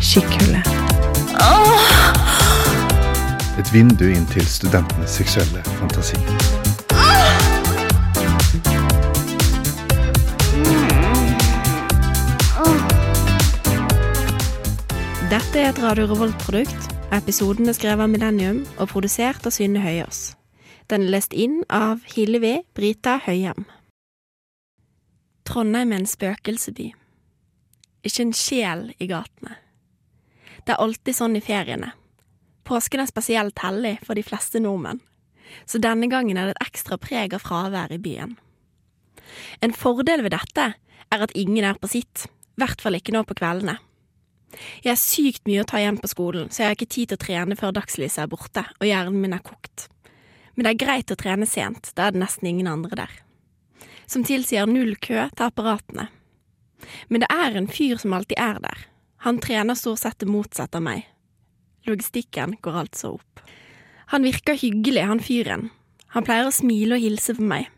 Skikkhulle. Et vindu inn til studentenes seksuelle fantasi. Dette er et Radio Revolt-produkt. Episoden er skrevet av Millennium og produsert av Synne Høyås. Den er lest inn av Hillevi Brita Høyem. Trondheim er en spøkelseby. Ikke en sjel i gatene. Det er alltid sånn i feriene. Påsken er spesielt hellig for de fleste nordmenn, så denne gangen er det et ekstra preg av fravær i byen. En fordel ved dette er at ingen er på sitt, i hvert fall ikke nå på kveldene. Jeg har sykt mye å ta igjen på skolen, så jeg har ikke tid til å trene før dagslyset er borte og hjernen min er kokt. Men det er greit å trene sent, da er det nesten ingen andre der. Som tilsier null kø til apparatene. Men det er en fyr som alltid er der. Han trener stort sett det motsatte av meg. Logistikken går altså opp. Han virker hyggelig, han fyren. Han pleier å smile og hilse på meg.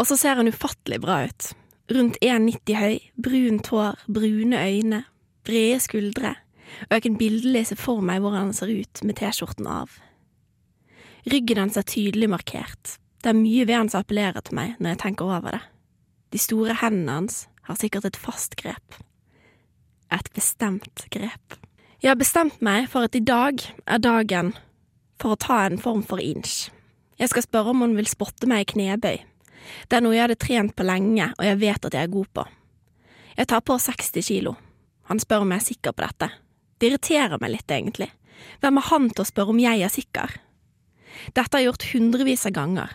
Og så ser han ufattelig bra ut. Rundt 1,90 høy, brunt hår, brune øyne, brede skuldre, og jeg kan bildelig se for meg hvordan han ser ut med T-skjorten av. Ryggen hans er tydelig markert, det er mye ved han som appellerer til meg når jeg tenker over det. De store hendene hans har sikkert et fast grep. Et bestemt grep. Jeg har bestemt meg for at i dag er dagen for å ta en form for inch. Jeg skal spørre om hun vil spotte meg i knebøy. Det er noe jeg hadde trent på lenge, og jeg vet at jeg er god på. Jeg tar på 60 kilo. Han spør om jeg er sikker på dette. Det irriterer meg litt, egentlig. Hvem er han til å spørre om jeg er sikker? Dette har jeg gjort hundrevis av ganger.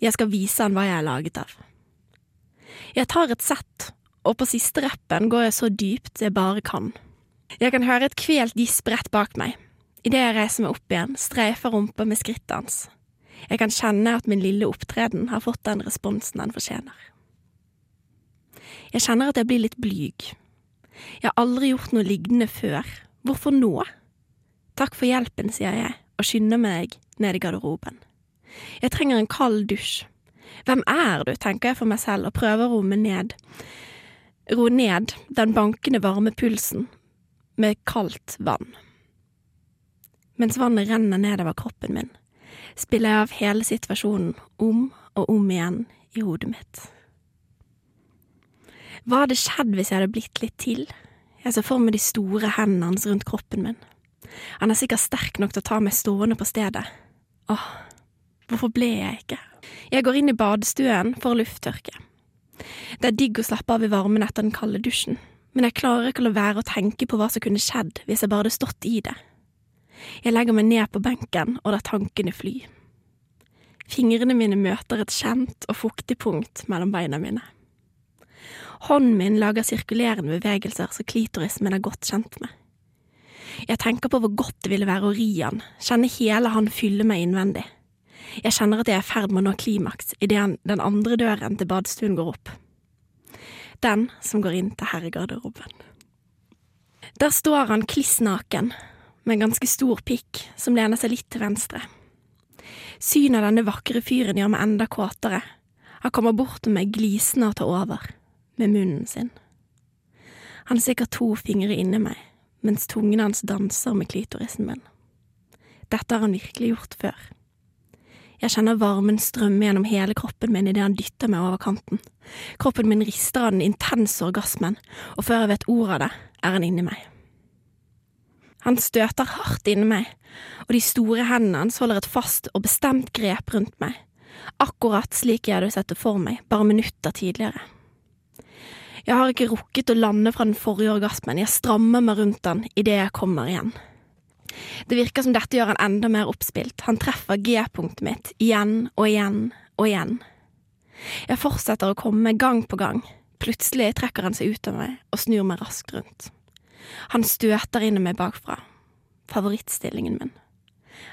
Jeg skal vise han hva jeg er laget av. Jeg tar et sett, og på siste rappen går jeg så dypt jeg bare kan. Jeg kan høre et kvelt gisp rett bak meg. Idet jeg reiser meg opp igjen, streifer rumpa med skrittet hans. Jeg kan kjenne at min lille opptreden har fått den responsen den fortjener. Jeg kjenner at jeg blir litt blyg. Jeg har aldri gjort noe lignende før. Hvorfor nå? Takk for hjelpen, sier jeg og skynder meg ned i garderoben. Jeg trenger en kald dusj. Hvem er du, tenker jeg for meg selv og prøver å romme ned, roe ned den bankende varme pulsen med kaldt vann. Mens vannet renner nedover kroppen min, spiller jeg av hele situasjonen om og om igjen i hodet mitt. Hva hadde skjedd hvis jeg hadde blitt litt til? Jeg ser for meg de store hendene hans rundt kroppen min. Han er sikkert sterk nok til å ta meg stående på stedet. Åh, hvorfor ble jeg ikke? Jeg går inn i badstuen for å lufttørke. Det er digg å slappe av i varmen etter den kalde dusjen, men jeg klarer ikke å la være å tenke på hva som kunne skjedd hvis jeg bare hadde stått i det. Jeg legger meg ned på benken og lar tankene fly. Fingrene mine møter et kjent og fuktig punkt mellom beina mine. Hånden min lager sirkulerende bevegelser som klitorismen er godt kjent med. Jeg tenker på hvor godt det ville være å ri han, kjenne hele han fylle meg innvendig. Jeg kjenner at jeg er i ferd med å nå klimaks idet den andre døren til badstuen går opp. Den som går inn til herregarderoben. Der står han kliss naken, med en ganske stor pikk som lener seg litt til venstre. Synet av denne vakre fyren gjør meg enda kåtere. Han kommer bort til meg glisende og tar over, med munnen sin. Han har sikkert to fingre inni meg, mens tungen hans danser med klitorisen min. Dette har han virkelig gjort før. Jeg kjenner varmen strømme gjennom hele kroppen min idet han dytter meg over kanten. Kroppen min rister av den intense orgasmen, og før jeg vet ordet av det, er han inni meg. Han støter hardt inni meg, og de store hendene hans holder et fast og bestemt grep rundt meg, akkurat slik jeg hadde sett det for meg bare minutter tidligere. Jeg har ikke rukket å lande fra den forrige orgasmen, jeg strammer meg rundt han idet jeg kommer igjen. Det virker som dette gjør han enda mer oppspilt, han treffer G-punktet mitt igjen og igjen og igjen. Jeg fortsetter å komme gang på gang, plutselig trekker han seg ut av meg og snur meg raskt rundt. Han støter inn i meg bakfra, favorittstillingen min.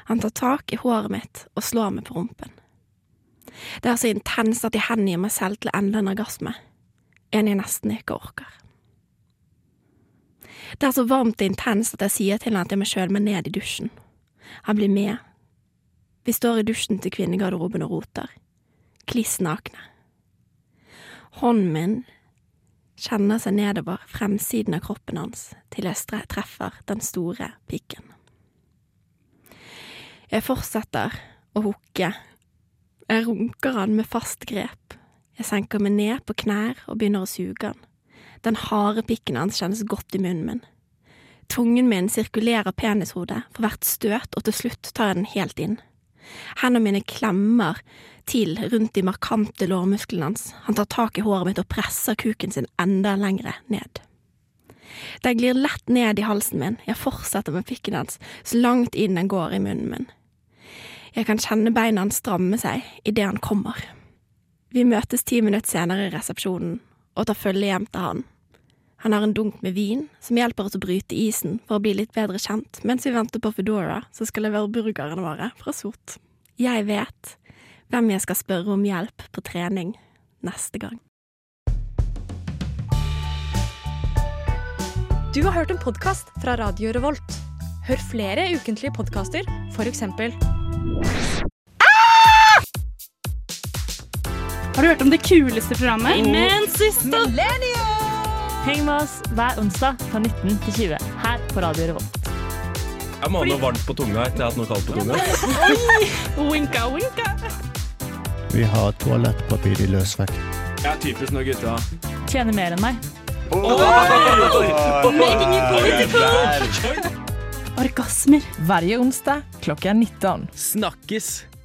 Han tar tak i håret mitt og slår meg på rumpen. Det er så intenst at jeg hengir meg selv til enda en orgasme, en jeg nesten ikke orker. Det er så varmt og intenst at jeg sier til han at jeg må kjøle meg ned i dusjen. Han blir med. Vi står i dusjen til kvinnegarderoben og roter, kliss nakne. Hånden min kjenner seg nedover fremsiden av kroppen hans til jeg treffer den store pikken. Jeg fortsetter å hooke. Jeg runker han med fast grep. Jeg senker meg ned på knær og begynner å suge han. Den harde pikken hans kjennes godt i munnen min. Tungen min sirkulerer penishodet for hvert støt, og til slutt tar jeg den helt inn. Hendene mine klemmer til rundt de markante lårmusklene hans. Han tar tak i håret mitt og presser kuken sin enda lengre ned. Den glir lett ned i halsen min, jeg fortsetter med pikken hans så langt inn den går i munnen min. Jeg kan kjenne beina hans stramme seg idet han kommer. Vi møtes ti minutter senere i resepsjonen og tar følge hjem til han. Han har en dunk med vin som hjelper oss å bryte isen for å bli litt bedre kjent mens vi venter på Foodora som skal levere burgerne våre fra Sot. Jeg vet hvem jeg skal spørre om hjelp på trening neste gang. Du har hørt en podkast fra Radio Revolt. Hør flere ukentlige podkaster, f.eks. Har du hørt om det kuleste programmet? Heng med oss hver onsdag fra 19 til 20 her på Radio Revolt. Jeg må ha noe varmt på tunga etter jeg har hatt noe kaldt på tunga. Winka, winka. Vi har toalettpapir i løsvekt. Jeg er typisk når gutta Tjener mer enn meg. Orgasmer. Hver onsdag klokka 19. Snakkes!